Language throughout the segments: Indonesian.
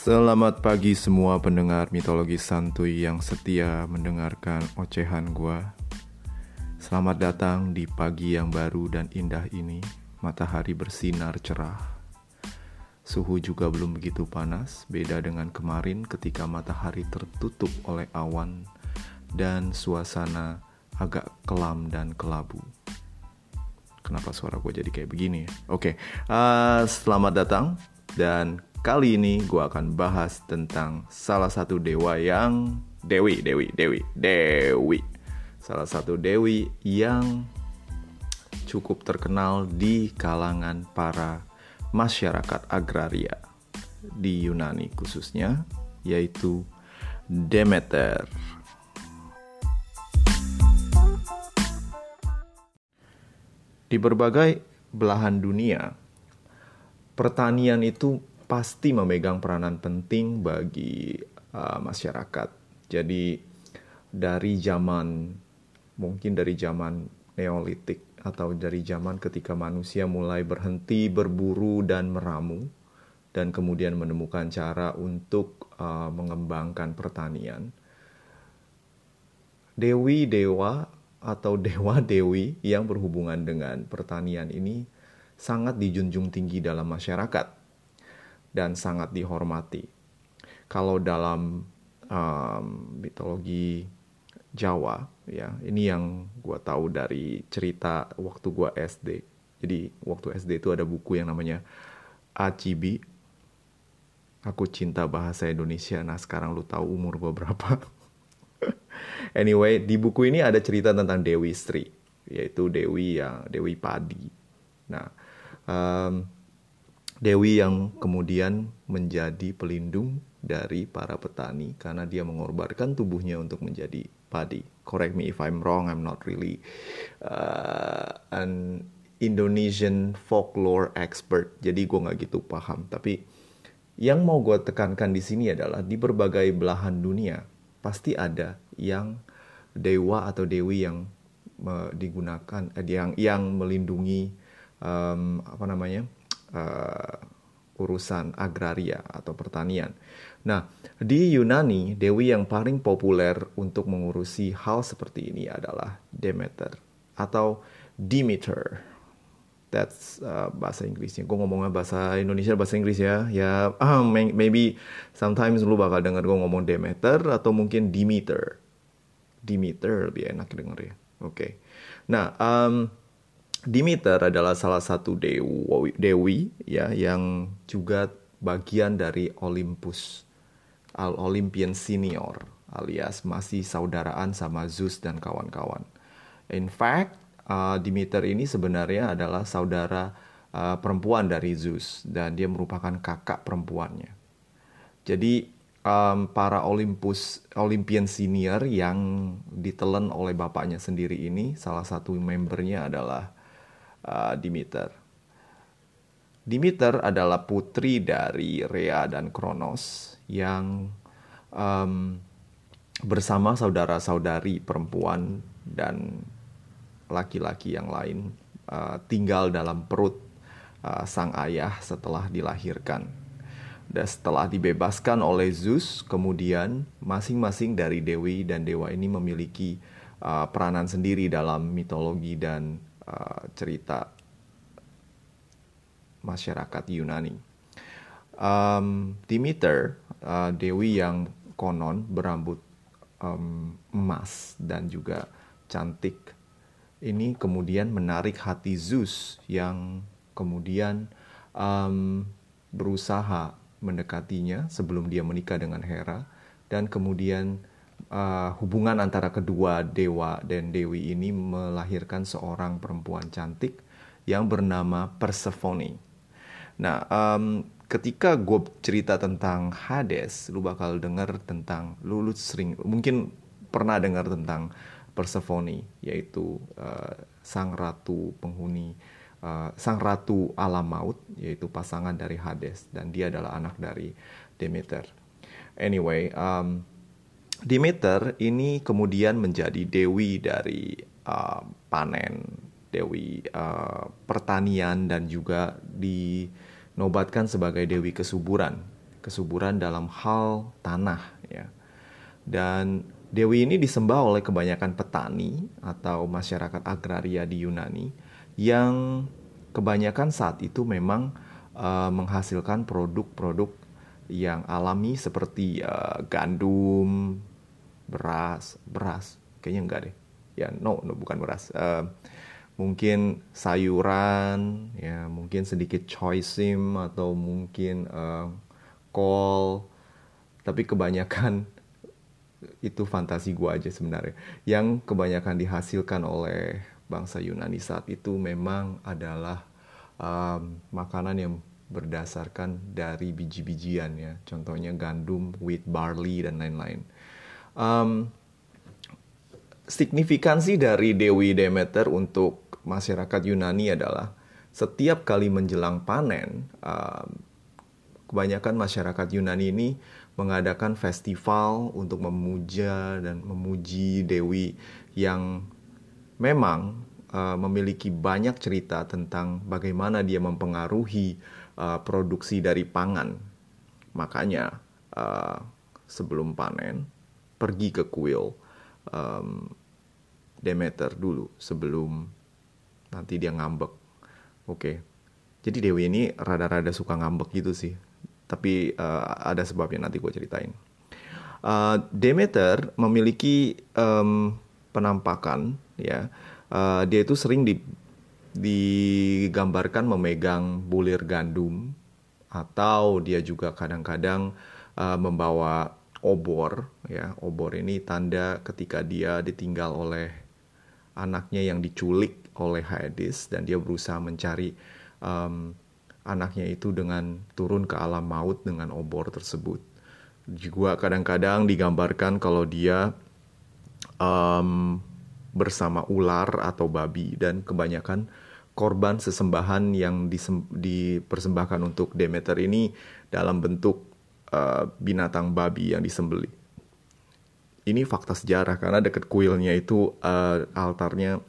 Selamat pagi semua pendengar mitologi santuy yang setia mendengarkan ocehan gua. Selamat datang di pagi yang baru dan indah ini. Matahari bersinar cerah. Suhu juga belum begitu panas, beda dengan kemarin ketika matahari tertutup oleh awan dan suasana agak kelam dan kelabu. Kenapa suara gue jadi kayak begini? Oke, okay. uh, selamat datang dan Kali ini gue akan bahas tentang salah satu dewa yang Dewi, Dewi, Dewi, Dewi. Salah satu dewi yang cukup terkenal di kalangan para masyarakat agraria di Yunani khususnya, yaitu Demeter. Di berbagai belahan dunia, pertanian itu pasti memegang peranan penting bagi uh, masyarakat. Jadi dari zaman mungkin dari zaman Neolitik atau dari zaman ketika manusia mulai berhenti berburu dan meramu dan kemudian menemukan cara untuk uh, mengembangkan pertanian. Dewi dewa atau dewa dewi yang berhubungan dengan pertanian ini sangat dijunjung tinggi dalam masyarakat dan sangat dihormati. Kalau dalam um, mitologi Jawa, ya ini yang gue tahu dari cerita waktu gue SD. Jadi waktu SD itu ada buku yang namanya Acibi. Aku cinta bahasa Indonesia. Nah sekarang lu tahu umur gue berapa. anyway, di buku ini ada cerita tentang Dewi Sri, yaitu Dewi yang Dewi Padi. Nah, um, Dewi yang kemudian menjadi pelindung dari para petani karena dia mengorbankan tubuhnya untuk menjadi padi. Correct me if I'm wrong, I'm not really uh, an Indonesian folklore expert, jadi gue nggak gitu paham. Tapi yang mau gue tekankan di sini adalah di berbagai belahan dunia pasti ada yang dewa atau dewi yang digunakan, eh, yang yang melindungi um, apa namanya uh, urusan agraria atau pertanian. Nah, di Yunani, dewi yang paling populer untuk mengurusi hal seperti ini adalah Demeter atau Demeter. That's uh, bahasa Inggrisnya. Gue ngomongnya bahasa Indonesia, bahasa Inggris ya. Ya, uh, maybe sometimes lu bakal denger gue ngomong Demeter atau mungkin Demeter. Demeter lebih enak denger ya. Oke. Okay. Nah, um, Demeter adalah salah satu dewi, dewi ya yang juga bagian dari Olympus, Al Olympian Senior alias masih saudaraan sama Zeus dan kawan-kawan. In fact, uh, Demeter ini sebenarnya adalah saudara uh, perempuan dari Zeus dan dia merupakan kakak perempuannya. Jadi um, para Olympus Olympian Senior yang ditelan oleh bapaknya sendiri ini salah satu membernya adalah uh, Demeter. Demeter adalah putri dari Rhea dan Kronos yang um, bersama saudara-saudari perempuan dan laki-laki yang lain uh, tinggal dalam perut uh, sang ayah setelah dilahirkan. Dan setelah dibebaskan oleh Zeus, kemudian masing-masing dari dewi dan dewa ini memiliki uh, peranan sendiri dalam mitologi dan uh, cerita masyarakat Yunani. Um, Demeter, uh, dewi yang konon berambut um, emas dan juga cantik, ini kemudian menarik hati Zeus yang kemudian um, berusaha mendekatinya sebelum dia menikah dengan Hera dan kemudian uh, hubungan antara kedua dewa dan dewi ini melahirkan seorang perempuan cantik yang bernama Persephone. Nah, um, ketika gue cerita tentang Hades, lu bakal dengar tentang lu, lu sering mungkin pernah dengar tentang Persephone, yaitu uh, sang ratu penghuni, uh, sang ratu alam maut, yaitu pasangan dari Hades, dan dia adalah anak dari Demeter. Anyway, um, Demeter ini kemudian menjadi dewi dari uh, panen, dewi uh, pertanian dan juga dinobatkan sebagai dewi kesuburan kesuburan dalam hal tanah ya. Dan Dewi ini disembah oleh kebanyakan petani atau masyarakat agraria di Yunani yang kebanyakan saat itu memang uh, menghasilkan produk-produk yang alami seperti uh, gandum, beras, beras, kayaknya enggak deh. Ya, no, no bukan beras. Uh, mungkin sayuran, ya, mungkin sedikit choisim atau mungkin uh, kol. Tapi kebanyakan itu fantasi gue aja sebenarnya. Yang kebanyakan dihasilkan oleh bangsa Yunani saat itu memang adalah um, makanan yang berdasarkan dari biji-bijian ya. Contohnya gandum, wheat, barley dan lain-lain. Um, signifikansi dari Dewi Demeter untuk masyarakat Yunani adalah setiap kali menjelang panen, um, kebanyakan masyarakat Yunani ini mengadakan festival untuk memuja dan memuji Dewi yang memang uh, memiliki banyak cerita tentang bagaimana dia mempengaruhi uh, produksi dari pangan. Makanya uh, sebelum panen pergi ke kuil um, Demeter dulu sebelum nanti dia ngambek. Oke. Okay. Jadi Dewi ini rada-rada suka ngambek gitu sih tapi uh, ada sebabnya nanti gue ceritain. Uh, Demeter memiliki um, penampakan ya uh, dia itu sering di, digambarkan memegang bulir gandum atau dia juga kadang-kadang uh, membawa obor ya obor ini tanda ketika dia ditinggal oleh anaknya yang diculik oleh Hades dan dia berusaha mencari um, anaknya itu dengan turun ke alam maut dengan obor tersebut. Juga kadang-kadang digambarkan kalau dia um, bersama ular atau babi dan kebanyakan korban sesembahan yang dipersembahkan untuk Demeter ini dalam bentuk uh, binatang babi yang disembeli. Ini fakta sejarah karena dekat kuilnya itu uh, altarnya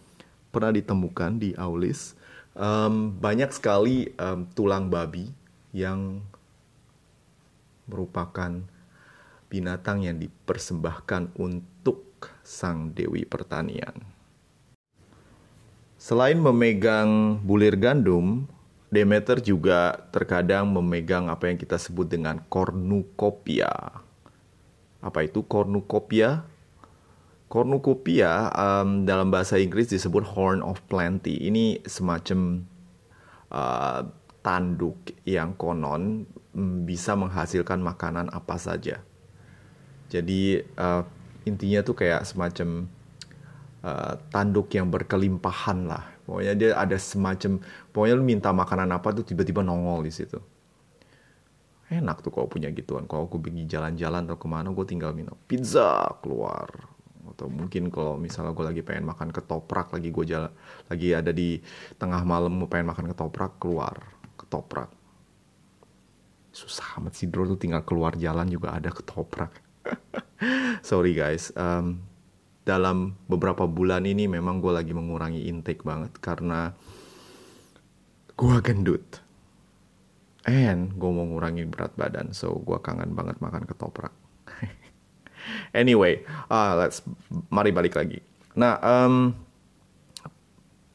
pernah ditemukan di Aulis um, banyak sekali um, tulang babi yang merupakan binatang yang dipersembahkan untuk sang dewi pertanian. Selain memegang bulir gandum, Demeter juga terkadang memegang apa yang kita sebut dengan cornucopia. Apa itu cornucopia? Cornucopia um, dalam bahasa Inggris disebut horn of plenty. Ini semacam uh, tanduk yang konon bisa menghasilkan makanan apa saja. Jadi uh, intinya tuh kayak semacam uh, tanduk yang berkelimpahan lah. Pokoknya dia ada semacam, pokoknya lu minta makanan apa tuh tiba-tiba nongol di situ. Enak tuh kalau punya gituan. Kalau aku pergi jalan-jalan atau ke mana, gue tinggal minum pizza keluar. Atau mungkin kalau misalnya gue lagi pengen makan ketoprak lagi gue jalan lagi ada di tengah malam mau pengen makan ketoprak keluar. Ketoprak. Susah amat sih bro. Tuh tinggal keluar jalan juga ada ketoprak. Sorry guys. Um, dalam beberapa bulan ini memang gue lagi mengurangi intake banget karena gue gendut and gue mau ngurangi berat badan so gue kangen banget makan ketoprak Anyway, uh, let's mari balik lagi. Nah, um,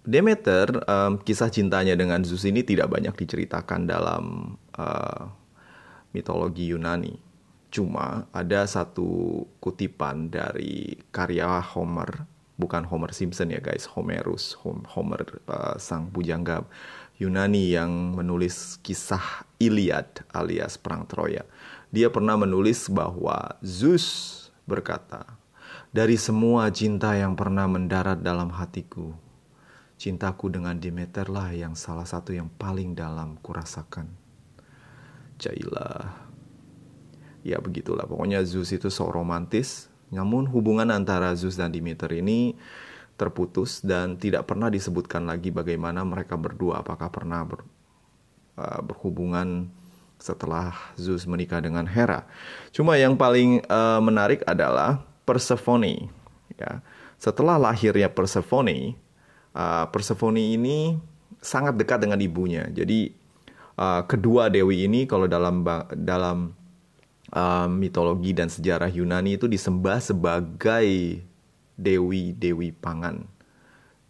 Demeter, um, kisah cintanya dengan Zeus ini tidak banyak diceritakan dalam uh, mitologi Yunani. Cuma ada satu kutipan dari karya Homer, bukan Homer Simpson ya guys, Homerus, Homer uh, sang pujangga Yunani yang menulis kisah Iliad alias Perang Troya. Dia pernah menulis bahwa Zeus berkata, "Dari semua cinta yang pernah mendarat dalam hatiku, cintaku dengan Demeterlah yang salah satu yang paling dalam kurasakan." Jailah. Ya begitulah, pokoknya Zeus itu sok romantis, namun hubungan antara Zeus dan Demeter ini terputus dan tidak pernah disebutkan lagi bagaimana mereka berdua apakah pernah ber, uh, berhubungan setelah Zeus menikah dengan Hera. Cuma yang paling uh, menarik adalah Persephone. Ya, setelah lahirnya Persephone, uh, Persephone ini sangat dekat dengan ibunya. Jadi uh, kedua dewi ini kalau dalam dalam uh, mitologi dan sejarah Yunani itu disembah sebagai dewi-dewi pangan.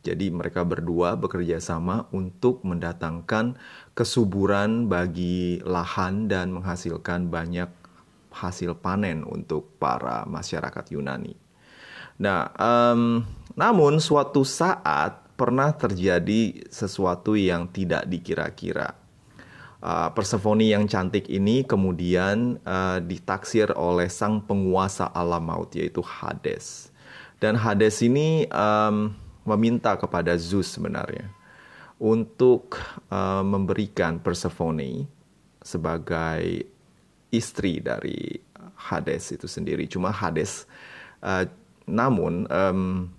Jadi mereka berdua bekerja sama untuk mendatangkan kesuburan bagi lahan dan menghasilkan banyak hasil panen untuk para masyarakat Yunani. Nah, um, namun suatu saat pernah terjadi sesuatu yang tidak dikira-kira. Uh, Persephone yang cantik ini kemudian uh, ditaksir oleh sang penguasa alam maut yaitu Hades. Dan Hades ini um, meminta kepada Zeus sebenarnya untuk uh, memberikan Persephone sebagai istri dari Hades itu sendiri. Cuma Hades, uh, namun um,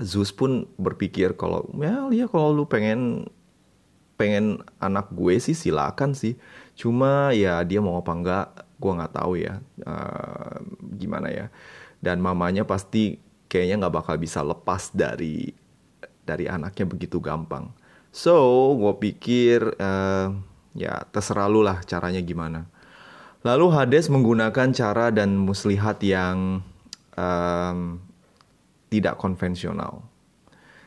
Zeus pun berpikir kalau ya, ya kalau lu pengen pengen anak gue sih silakan sih. Cuma ya dia mau apa enggak, gue nggak tahu ya uh, gimana ya. Dan mamanya pasti kayaknya nggak bakal bisa lepas dari dari anaknya begitu gampang. So, gue pikir uh, ya terserah lu lah caranya gimana. Lalu Hades menggunakan cara dan muslihat yang um, tidak konvensional.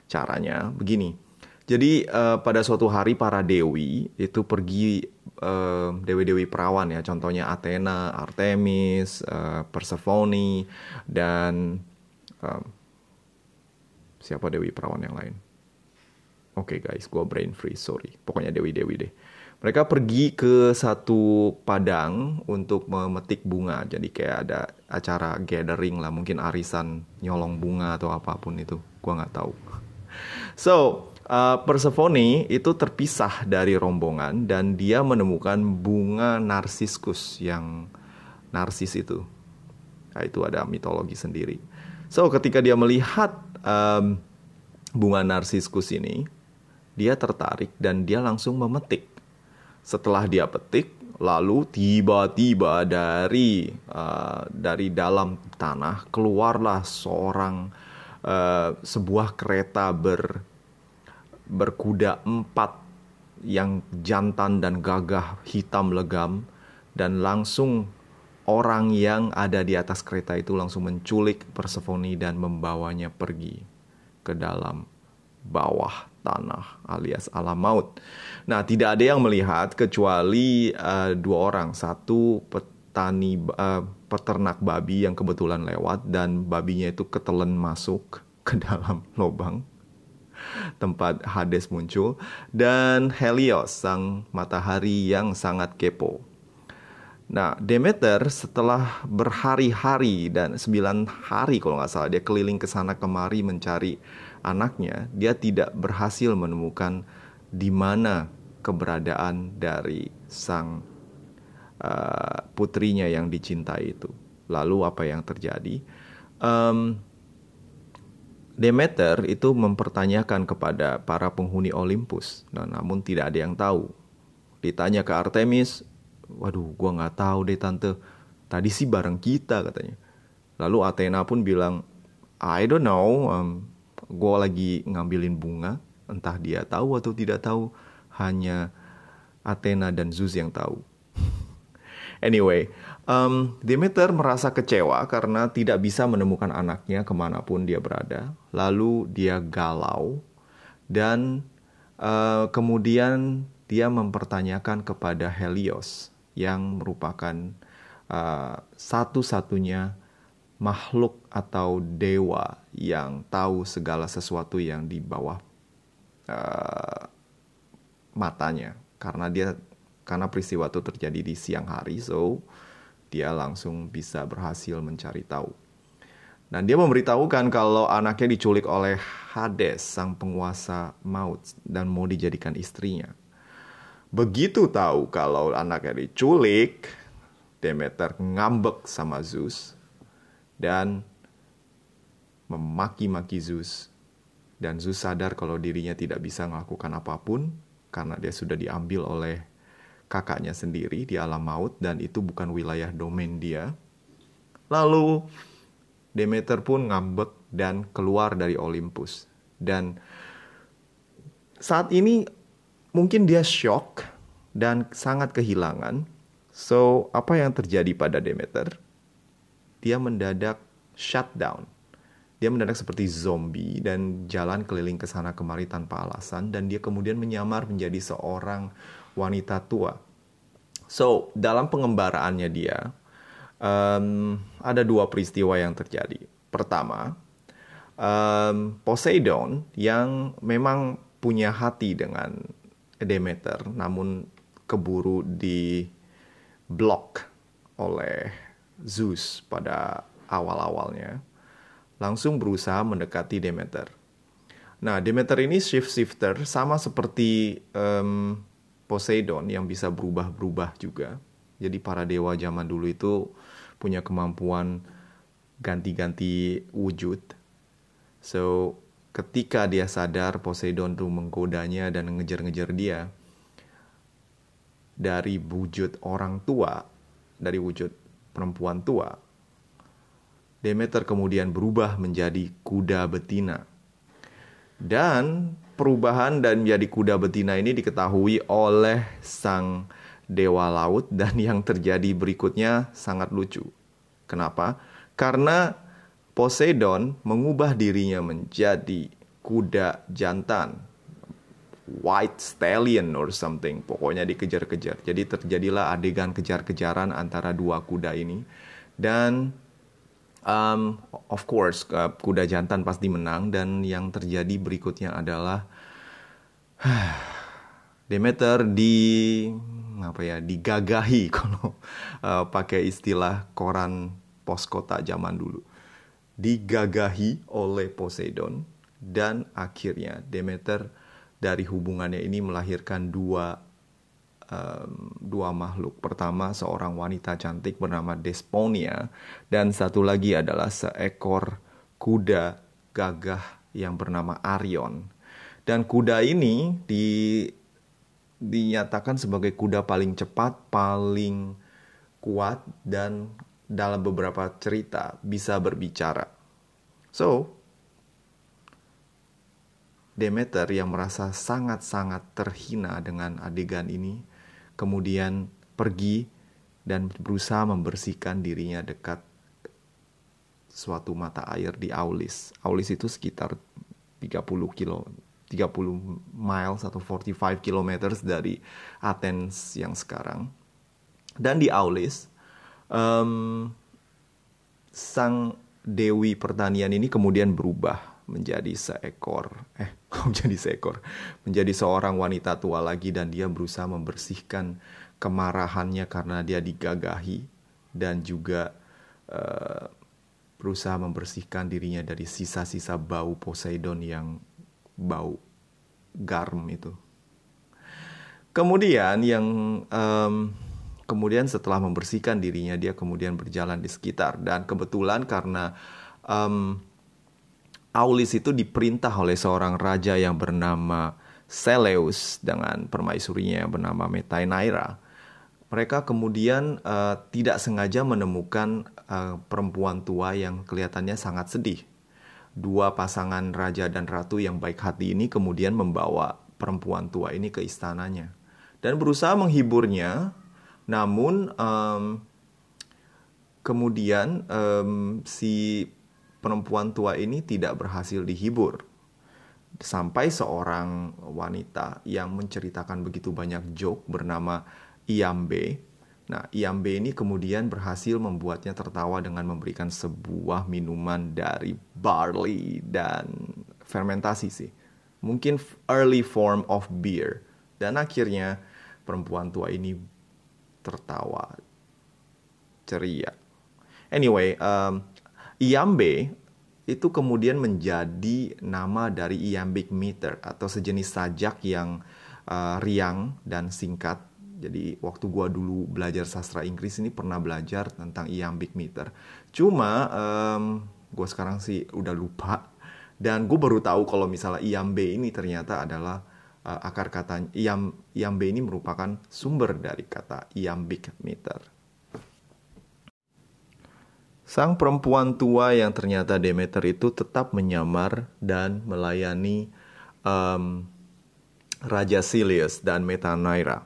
Caranya begini. Jadi uh, pada suatu hari para dewi itu pergi uh, dewi-dewi perawan ya, contohnya Athena, Artemis, uh, Persephone dan um, siapa dewi perawan yang lain. Oke okay guys, gue brain freeze, sorry. Pokoknya dewi-dewi deh. Mereka pergi ke satu padang untuk memetik bunga. Jadi kayak ada acara gathering lah, mungkin arisan nyolong bunga atau apa pun itu. Gue nggak tahu. So, uh, Persephone itu terpisah dari rombongan dan dia menemukan bunga narsiskus yang narsis itu. Nah, itu ada mitologi sendiri. So ketika dia melihat um, bunga narsiskus ini, dia tertarik dan dia langsung memetik. Setelah dia petik, lalu tiba-tiba dari uh, dari dalam tanah keluarlah seorang uh, sebuah kereta ber berkuda empat yang jantan dan gagah hitam legam dan langsung orang yang ada di atas kereta itu langsung menculik Persephone dan membawanya pergi ke dalam bawah tanah alias alam maut. Nah, tidak ada yang melihat kecuali uh, dua orang, satu petani uh, peternak babi yang kebetulan lewat dan babinya itu ketelen masuk ke dalam lubang tempat Hades muncul dan Helios sang matahari yang sangat kepo Nah, Demeter setelah berhari-hari dan sembilan hari kalau nggak salah dia keliling ke sana kemari mencari anaknya, dia tidak berhasil menemukan di mana keberadaan dari sang uh, putrinya yang dicintai itu. Lalu apa yang terjadi? Um, Demeter itu mempertanyakan kepada para penghuni Olympus, nah, namun tidak ada yang tahu. Ditanya ke Artemis, waduh gue nggak tahu deh tante. Tadi sih bareng kita katanya. Lalu Athena pun bilang I don't know um, gue lagi ngambilin bunga. Entah dia tahu atau tidak tahu hanya Athena dan Zeus yang tahu anyway um, Demeter merasa kecewa karena tidak bisa menemukan anaknya ke mana pun dia berada. Lalu dia galau dan uh, kemudian dia mempertanyakan kepada Helios yang merupakan uh, satu-satunya makhluk atau dewa yang tahu segala sesuatu yang di bawah uh, matanya. Karena dia karena peristiwa itu terjadi di siang hari so dia langsung bisa berhasil mencari tahu dan dia memberitahukan kalau anaknya diculik oleh Hades sang penguasa maut dan mau dijadikan istrinya Begitu tahu kalau anaknya diculik, Demeter ngambek sama Zeus dan memaki-maki Zeus. Dan Zeus sadar kalau dirinya tidak bisa melakukan apa pun karena dia sudah diambil oleh kakaknya sendiri di alam maut dan itu bukan wilayah domain dia. Lalu Demeter pun ngambek dan keluar dari Olympus. Dan saat ini mungkin dia shock dan sangat kehilangan So, apa yang terjadi pada Demeter? Dia mendadak shutdown. Dia mendadak seperti zombie dan jalan keliling ke sana kemari tanpa alasan dan dia kemudian menyamar menjadi seorang wanita tua. So, dalam pengembaraannya dia, um, ada dua peristiwa yang terjadi. Pertama, um, Poseidon yang memang punya hati dengan Demeter, namun keburu di blok oleh Zeus pada awal-awalnya, langsung berusaha mendekati Demeter. Nah, Demeter ini shift shifter sama seperti um, Poseidon yang bisa berubah-berubah juga. Jadi para dewa zaman dulu itu punya kemampuan ganti-ganti wujud. So, ketika dia sadar Poseidon tuh menggodanya dan ngejar-ngejar dia dari wujud orang tua, dari wujud perempuan tua, Demeter kemudian berubah menjadi kuda betina. Dan perubahan dan menjadi kuda betina ini diketahui oleh sang dewa laut dan yang terjadi berikutnya sangat lucu. Kenapa? Karena Poseidon mengubah dirinya menjadi kuda jantan. White stallion or something. Pokoknya dikejar-kejar. Jadi terjadilah adegan kejar-kejaran antara dua kuda ini. Dan um, of course kuda jantan pasti menang. Dan yang terjadi berikutnya adalah Demeter di apa ya digagahi kalau uh, pakai istilah koran pos kota zaman dulu digagahi oleh Poseidon dan akhirnya Demeter dari hubungannya ini melahirkan dua um, dua makhluk. Pertama seorang wanita cantik bernama Desponia. Dan satu lagi adalah seekor kuda gagah yang bernama Arion. Dan kuda ini di dinyatakan sebagai kuda paling cepat, paling kuat dan dalam beberapa cerita bisa berbicara. So, Demeter yang merasa sangat-sangat terhina dengan adegan ini, kemudian pergi dan berusaha membersihkan dirinya dekat suatu mata air di Aulis. Aulis itu sekitar 30 kilo 30 miles atau 45 kilometers dari Athens yang sekarang. Dan di Aulis, um, sang dewi pertanian ini kemudian berubah menjadi seekor, eh menjadi seekor, menjadi seorang wanita tua lagi dan dia berusaha membersihkan kemarahannya karena dia digagahi dan juga uh, berusaha membersihkan dirinya dari sisa-sisa bau Poseidon yang bau garam itu. Kemudian yang um, kemudian setelah membersihkan dirinya dia kemudian berjalan di sekitar dan kebetulan karena um, Aulis itu diperintah oleh seorang raja yang bernama Seleus dengan permaisurinya yang bernama Metainaira. Mereka kemudian uh, tidak sengaja menemukan uh, perempuan tua yang kelihatannya sangat sedih dua pasangan raja dan ratu yang baik hati ini kemudian membawa perempuan tua ini ke istananya dan berusaha menghiburnya. Namun um, kemudian um, si perempuan tua ini tidak berhasil dihibur sampai seorang wanita yang menceritakan begitu banyak joke bernama Iambe Nah, Iambe ini kemudian berhasil membuatnya tertawa dengan memberikan sebuah minuman dari barley dan fermentasi sih. Mungkin early form of beer. Dan akhirnya perempuan tua ini tertawa ceria. Anyway, um, Iambe itu kemudian menjadi nama dari iambic meter atau sejenis sajak yang uh, riang dan singkat jadi waktu gua dulu belajar sastra Inggris ini pernah belajar tentang iambic meter. Cuma um, gua sekarang sih udah lupa dan gue baru tahu kalau misalnya iambe ini ternyata adalah uh, akar kata iam iambe ini merupakan sumber dari kata iambic meter. Sang perempuan tua yang ternyata Demeter itu tetap menyamar dan melayani um, Raja Silius dan Metanaira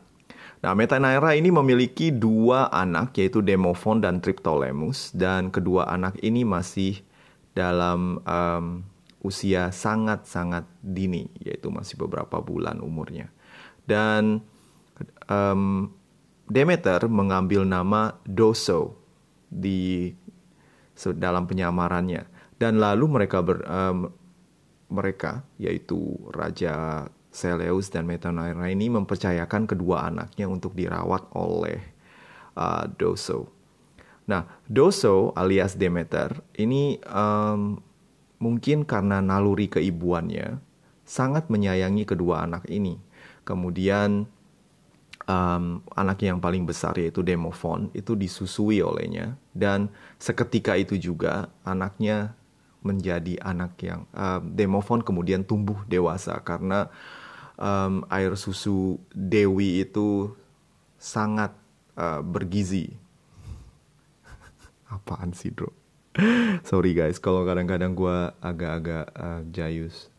Nah, Metanaira ini memiliki dua anak, yaitu Demophon dan Triptolemus, dan kedua anak ini masih dalam um, usia sangat-sangat dini, yaitu masih beberapa bulan umurnya. Dan um, Demeter mengambil nama Doso di dalam penyamarannya, dan lalu mereka ber, um, mereka yaitu Raja Seleus dan Metanoira ini mempercayakan kedua anaknya untuk dirawat oleh uh, Doso. Nah, Doso alias Demeter ini um, mungkin karena naluri keibuannya sangat menyayangi kedua anak ini. Kemudian um, anaknya yang paling besar yaitu Demophon itu disusui olehnya dan seketika itu juga anaknya menjadi anak yang uh, Demophon kemudian tumbuh dewasa karena um, air susu Dewi itu sangat uh, bergizi. Apaan sih, bro? Sorry guys, kalau kadang-kadang gue agak-agak uh, jayus.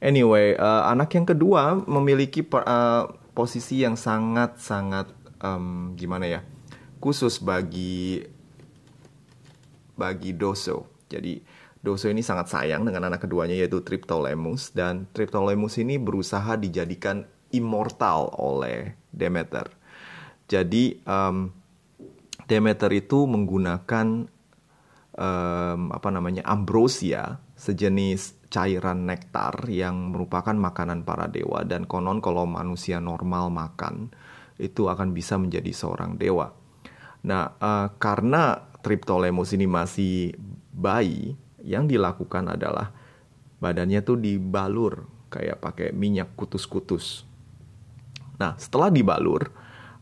Anyway, uh, anak yang kedua memiliki per, uh, posisi yang sangat-sangat um, gimana ya, khusus bagi bagi Doso. Jadi Doso ini sangat sayang dengan anak keduanya yaitu Triptolemus dan Triptolemus ini berusaha dijadikan immortal oleh Demeter. Jadi um, Demeter itu menggunakan um, apa namanya ambrosia sejenis cairan nektar yang merupakan makanan para dewa dan konon kalau manusia normal makan itu akan bisa menjadi seorang dewa. Nah uh, karena Triptolemus ini masih bayi yang dilakukan adalah badannya tuh dibalur kayak pakai minyak kutus-kutus. Nah, setelah dibalur,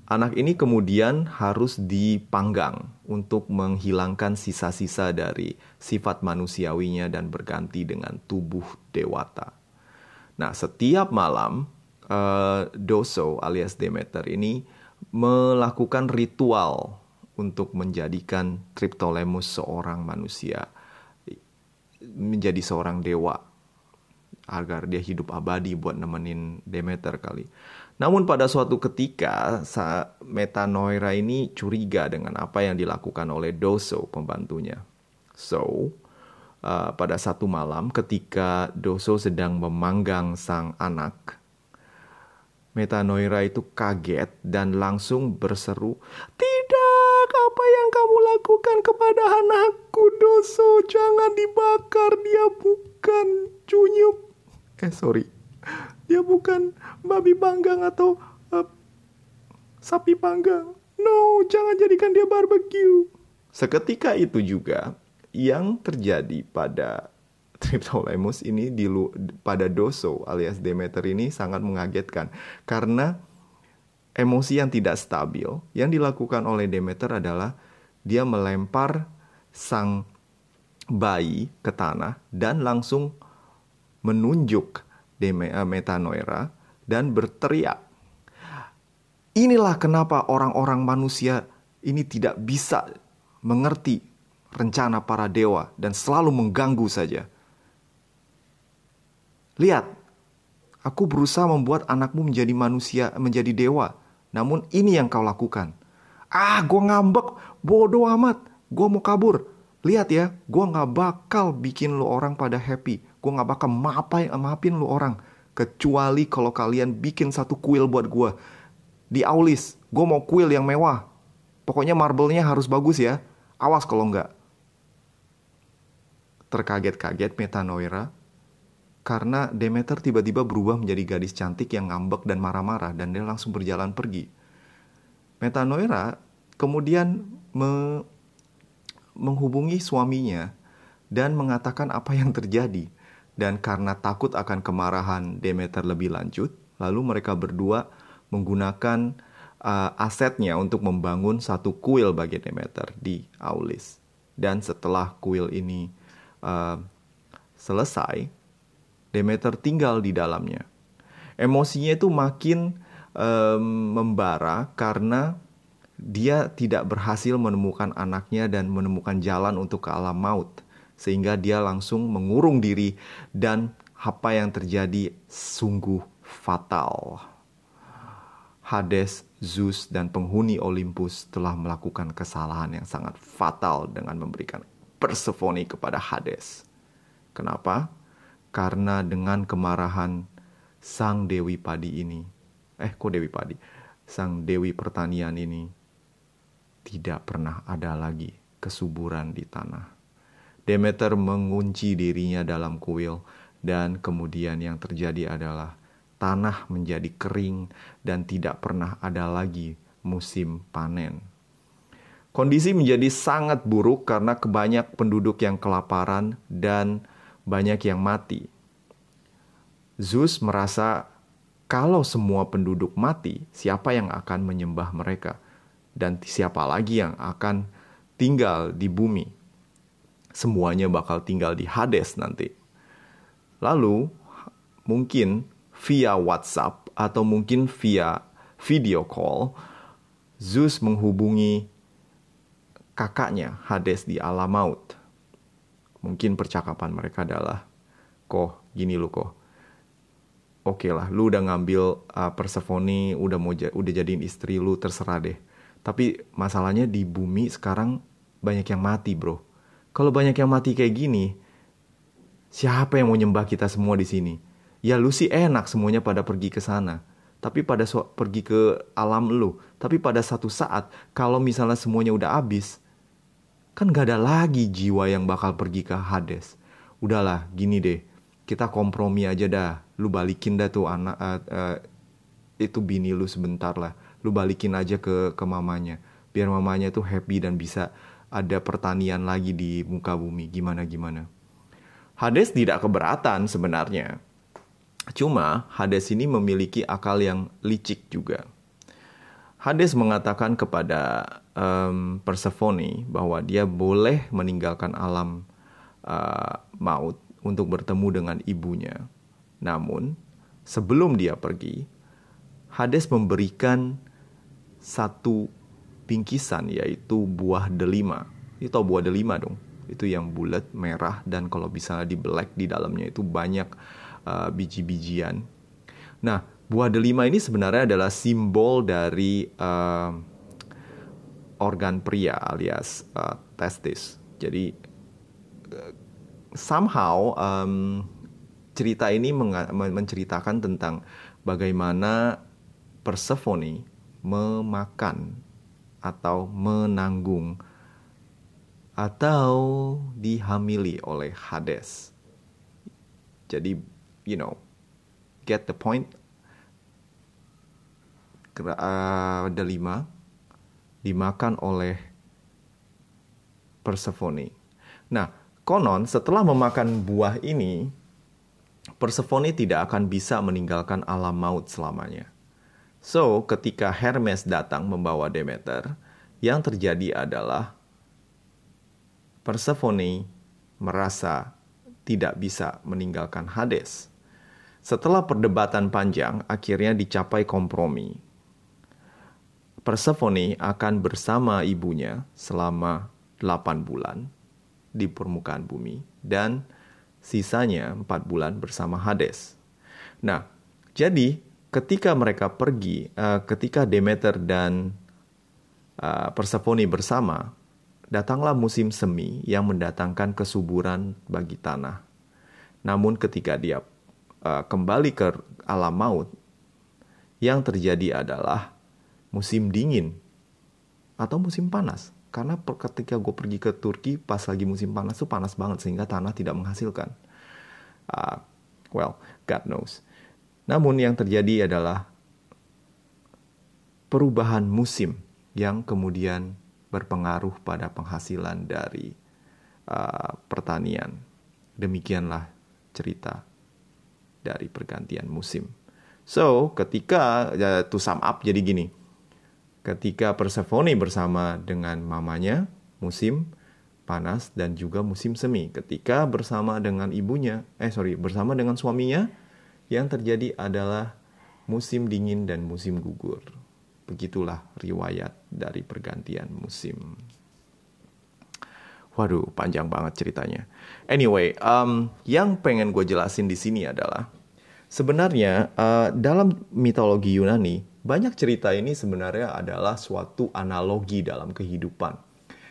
anak ini kemudian harus dipanggang untuk menghilangkan sisa-sisa dari sifat manusiawinya dan berganti dengan tubuh dewata. Nah, setiap malam uh, Doso alias Demeter ini melakukan ritual untuk menjadikan Triptolemus seorang manusia menjadi seorang dewa agar dia hidup abadi buat nemenin Demeter kali. Namun pada suatu ketika Metanoira ini curiga dengan apa yang dilakukan oleh Doso pembantunya. So, uh, pada satu malam ketika Doso sedang memanggang sang anak, Metanoira itu kaget dan langsung berseru, "Tidak, apa yang kamu lakukan kepada anakku, Doso? Jangan dibakar, dia bukan cunyuk." Eh, sorry. Dia bukan babi panggang atau uh, sapi panggang. No, jangan jadikan dia barbecue. Seketika itu juga yang terjadi pada Triptolemus ini di pada Doso alias Demeter ini sangat mengagetkan karena emosi yang tidak stabil yang dilakukan oleh Demeter adalah dia melempar sang bayi ke tanah dan langsung menunjuk eh, Metanoira dan berteriak. Inilah kenapa orang-orang manusia ini tidak bisa mengerti rencana para dewa dan selalu mengganggu saja. Lihat, aku berusaha membuat anakmu menjadi manusia, menjadi dewa. Namun ini yang kau lakukan. Ah, gue ngambek, bodoh amat. Gue mau kabur. Lihat ya, gue gak bakal bikin lo orang pada happy. Gue gak bakal maafin, maafin lo orang. Kecuali kalau kalian bikin satu kuil buat gue. Di Aulis, gue mau kuil yang mewah. Pokoknya marble-nya harus bagus ya. Awas kalau enggak. Terkaget-kaget Metanoira karena Demeter tiba-tiba berubah menjadi gadis cantik yang ngambek dan marah-marah dan dia langsung berjalan pergi. Metanoira kemudian me menghubungi suaminya dan mengatakan apa yang terjadi. Dan karena takut akan kemarahan Demeter lebih lanjut, lalu mereka berdua menggunakan uh, asetnya untuk membangun satu kuil bagi Demeter di Aulis. Dan setelah kuil ini uh, selesai, Demeter tinggal di dalamnya. Emosinya itu makin um, membara karena dia tidak berhasil menemukan anaknya dan menemukan jalan untuk ke alam maut. Sehingga dia langsung mengurung diri dan apa yang terjadi sungguh fatal. Hades Zeus dan penghuni Olympus telah melakukan kesalahan yang sangat fatal dengan memberikan Persephone kepada Hades. Kenapa? Karena dengan kemarahan sang dewi padi ini, eh kok dewi padi? Sang dewi pertanian ini tidak pernah ada lagi kesuburan di tanah. Demeter mengunci dirinya dalam kuil dan kemudian yang terjadi adalah tanah menjadi kering dan tidak pernah ada lagi musim panen. Kondisi menjadi sangat buruk karena kebanyak penduduk yang kelaparan dan banyak yang mati. Zeus merasa kalau semua penduduk mati, siapa yang akan menyembah mereka? Dan siapa lagi yang akan tinggal di bumi? Semuanya bakal tinggal di Hades nanti. Lalu, mungkin via WhatsApp atau mungkin via video call, Zeus menghubungi kakaknya Hades di alam maut. Mungkin percakapan mereka adalah, Koh, gini lu koh. Oke lah, lu udah ngambil uh, Persephone, udah mau udah jadiin istri lu, terserah deh. Tapi masalahnya di bumi sekarang banyak yang mati, bro. Kalau banyak yang mati kayak gini, siapa yang mau nyembah kita semua di sini? Ya lu sih enak semuanya pada pergi ke sana. Tapi pada so pergi ke alam lu. Tapi pada satu saat, kalau misalnya semuanya udah habis, kan gak ada lagi jiwa yang bakal pergi ke Hades. Udahlah, gini deh kita kompromi aja dah lu balikin dah tuh anak uh, uh, itu bini lu sebentar lah lu balikin aja ke ke mamanya biar mamanya tuh happy dan bisa ada pertanian lagi di muka bumi. Gimana gimana? Hades tidak keberatan sebenarnya. Cuma Hades ini memiliki akal yang licik juga. Hades mengatakan kepada um, Persephone bahwa dia boleh meninggalkan alam uh, maut untuk bertemu dengan ibunya. Namun, sebelum dia pergi, Hades memberikan satu bingkisan yaitu buah delima. Itu tahu buah delima dong? Itu yang bulat, merah dan kalau bisa di black di dalamnya itu banyak uh, biji-bijian. Nah, buah delima ini sebenarnya adalah simbol dari uh, organ pria alias uh, testis. Jadi uh, somehow um, cerita ini menceritakan tentang bagaimana Persephone memakan atau menanggung atau dihamili oleh Hades. Jadi, you know, get the point. Uh, delima dimakan oleh Persephone. Nah, Konon setelah memakan buah ini, Persephone tidak akan bisa meninggalkan alam maut selamanya. So, ketika Hermes datang membawa Demeter, yang terjadi adalah Persephone merasa tidak bisa meninggalkan Hades. Setelah perdebatan panjang, akhirnya dicapai kompromi. Persephone akan bersama ibunya selama 8 bulan di permukaan bumi dan sisanya empat bulan bersama Hades. Nah, jadi ketika mereka pergi, uh, ketika Demeter dan uh, Persephone bersama, datanglah musim semi yang mendatangkan kesuburan bagi tanah. Namun ketika dia uh, kembali ke alam maut, yang terjadi adalah musim dingin atau musim panas. Karena ketika gue pergi ke Turki pas lagi musim panas tuh panas banget sehingga tanah tidak menghasilkan. Uh, well, God knows. Namun yang terjadi adalah perubahan musim yang kemudian berpengaruh pada penghasilan dari uh, pertanian. Demikianlah cerita dari pergantian musim. So, ketika ya, to sum up jadi gini ketika Persephone bersama dengan mamanya musim panas dan juga musim semi. Ketika bersama dengan ibunya, eh sorry, bersama dengan suaminya, yang terjadi adalah musim dingin dan musim gugur. Begitulah riwayat dari pergantian musim. Waduh, panjang banget ceritanya. Anyway, um, yang pengen gue jelasin di sini adalah sebenarnya uh, dalam mitologi Yunani banyak cerita ini sebenarnya adalah suatu analogi dalam kehidupan.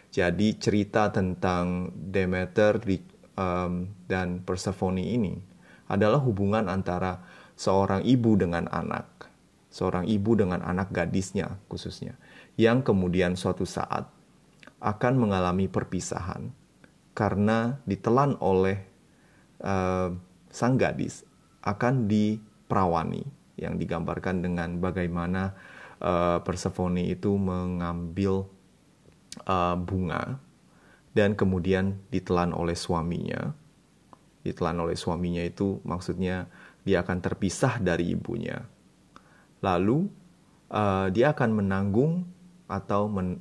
Jadi cerita tentang Demeter di, um, dan Persephone ini adalah hubungan antara seorang ibu dengan anak, seorang ibu dengan anak gadisnya khususnya, yang kemudian suatu saat akan mengalami perpisahan karena ditelan oleh uh, sang gadis akan diperawani yang digambarkan dengan bagaimana uh, Persephone itu mengambil uh, bunga dan kemudian ditelan oleh suaminya. Ditelan oleh suaminya itu maksudnya dia akan terpisah dari ibunya. Lalu uh, dia akan menanggung atau men,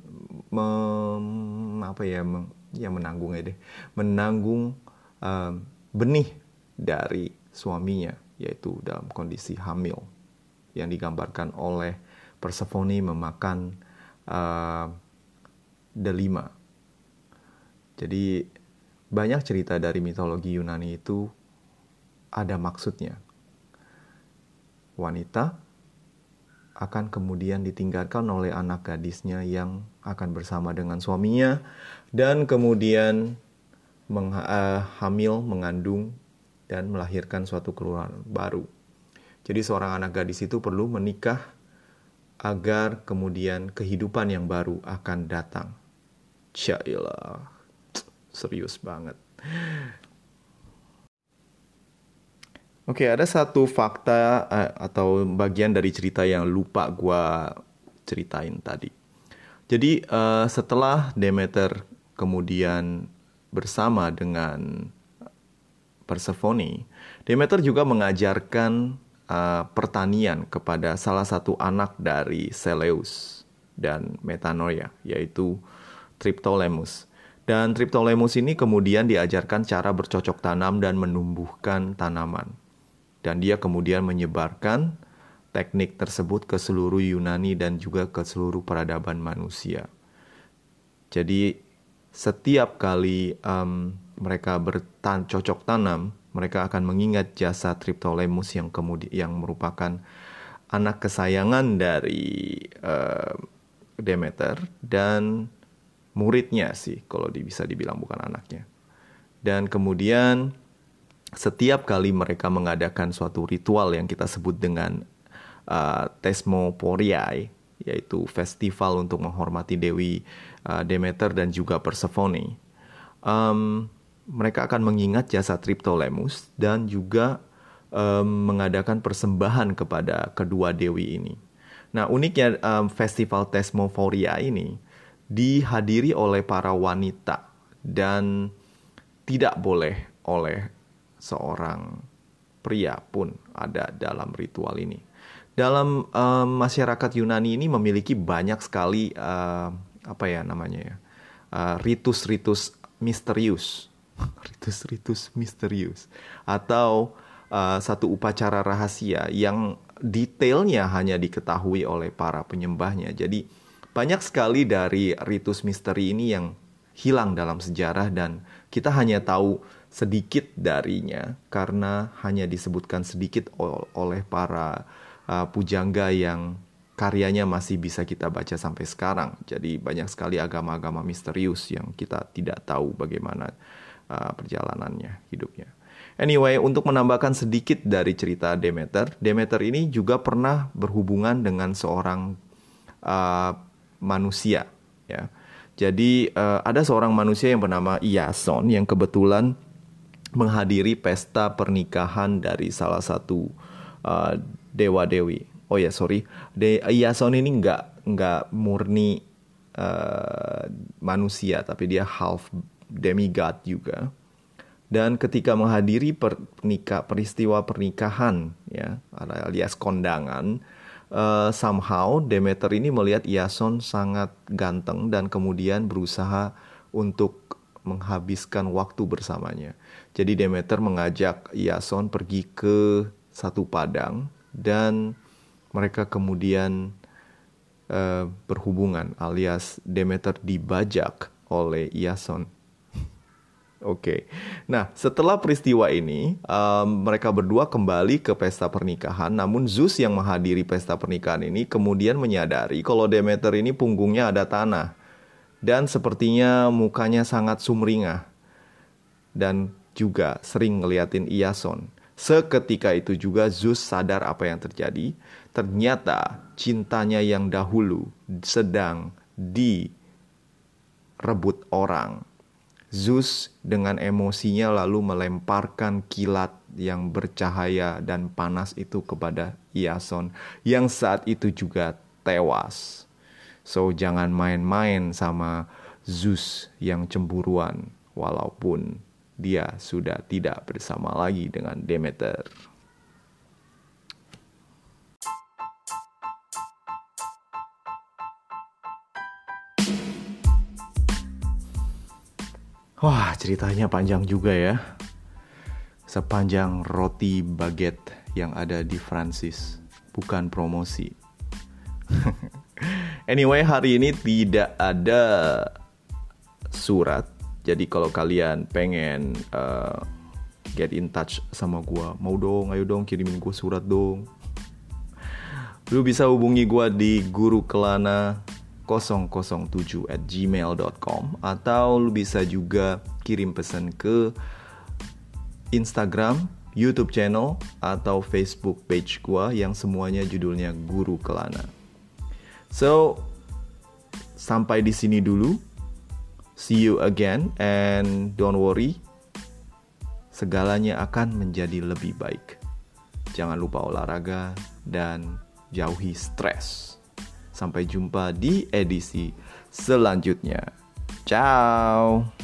mem, apa ya men, ya menanggung ya deh menanggung uh, benih dari suaminya yaitu dalam kondisi hamil yang digambarkan oleh Persephone memakan uh, delima. Jadi banyak cerita dari mitologi Yunani itu ada maksudnya. Wanita akan kemudian ditinggalkan oleh anak gadisnya yang akan bersama dengan suaminya dan kemudian meng, uh, hamil, mengandung dan melahirkan suatu keluaran baru. Jadi seorang anak gadis itu perlu menikah agar kemudian kehidupan yang baru akan datang. Syailah, serius banget. Oke, ada satu fakta uh, atau bagian dari cerita yang lupa gue ceritain tadi. Jadi uh, setelah Demeter kemudian bersama dengan Persephone, Demeter juga mengajarkan uh, pertanian kepada salah satu anak dari Seleus dan Metanoia, yaitu Triptolemus. Dan Triptolemus ini kemudian diajarkan cara bercocok tanam dan menumbuhkan tanaman dan dia kemudian menyebarkan teknik tersebut ke seluruh Yunani dan juga ke seluruh peradaban manusia. Jadi setiap kali um, mereka bertan cocok tanam, mereka akan mengingat jasa Triptolemus yang kemudian yang merupakan anak kesayangan dari uh, Demeter dan muridnya sih kalau bisa dibilang bukan anaknya. Dan kemudian setiap kali mereka mengadakan suatu ritual yang kita sebut dengan uh, Tesmoporiae, yaitu festival untuk menghormati Dewi uh, Demeter dan juga Persephone, um, mereka akan mengingat jasa Triptolemus dan juga um, mengadakan persembahan kepada kedua dewi ini. Nah, uniknya um, festival Tesmoforia ini dihadiri oleh para wanita dan tidak boleh oleh seorang pria pun ada dalam ritual ini. Dalam um, masyarakat Yunani ini memiliki banyak sekali uh, apa ya namanya ya ritus ritus-ritus misterius, ritus-ritus misterius atau uh, satu upacara rahasia yang detailnya hanya diketahui oleh para penyembahnya. Jadi banyak sekali dari ritus misteri ini yang hilang dalam sejarah dan kita hanya tahu sedikit darinya karena hanya disebutkan sedikit oleh para uh, pujangga yang karyanya masih bisa kita baca sampai sekarang. Jadi banyak sekali agama-agama misterius yang kita tidak tahu bagaimana uh, perjalanannya hidupnya. Anyway, untuk menambahkan sedikit dari cerita Demeter, Demeter ini juga pernah berhubungan dengan seorang uh, manusia, ya. Jadi uh, ada seorang manusia yang bernama Iason yang kebetulan menghadiri pesta pernikahan dari salah satu uh, dewa dewi. Oh ya sorry, De Iason ini nggak nggak murni uh, manusia tapi dia half demigod juga. Dan ketika menghadiri pernikah, peristiwa pernikahan ya alias kondangan, uh, somehow Demeter ini melihat Iason sangat ganteng dan kemudian berusaha untuk menghabiskan waktu bersamanya. Jadi Demeter mengajak Iason pergi ke satu padang dan mereka kemudian uh, berhubungan alias Demeter dibajak oleh Iason. Oke, nah setelah peristiwa ini, um, mereka berdua kembali ke pesta pernikahan. Namun Zeus yang menghadiri pesta pernikahan ini kemudian menyadari kalau Demeter ini punggungnya ada tanah dan sepertinya mukanya sangat sumringah dan juga sering ngeliatin Iason. Seketika itu juga Zeus sadar apa yang terjadi. Ternyata cintanya yang dahulu sedang direbut orang Zeus dengan emosinya lalu melemparkan kilat yang bercahaya dan panas itu kepada Iason yang saat itu juga tewas. So jangan main-main sama Zeus yang cemburuan walaupun dia sudah tidak bersama lagi dengan Demeter. Wah, ceritanya panjang juga ya. Sepanjang roti baguette yang ada di Francis, bukan promosi. anyway, hari ini tidak ada surat. Jadi kalau kalian pengen uh, get in touch sama gue, mau dong, ayo dong kirimin gue surat dong. Lu bisa hubungi gue di Guru Kelana 007 at gmail.com atau lu bisa juga kirim pesan ke Instagram, YouTube channel, atau Facebook page gua yang semuanya judulnya Guru Kelana. So, sampai di sini dulu. See you again and don't worry. Segalanya akan menjadi lebih baik. Jangan lupa olahraga dan jauhi stres. Sampai jumpa di edisi selanjutnya. Ciao.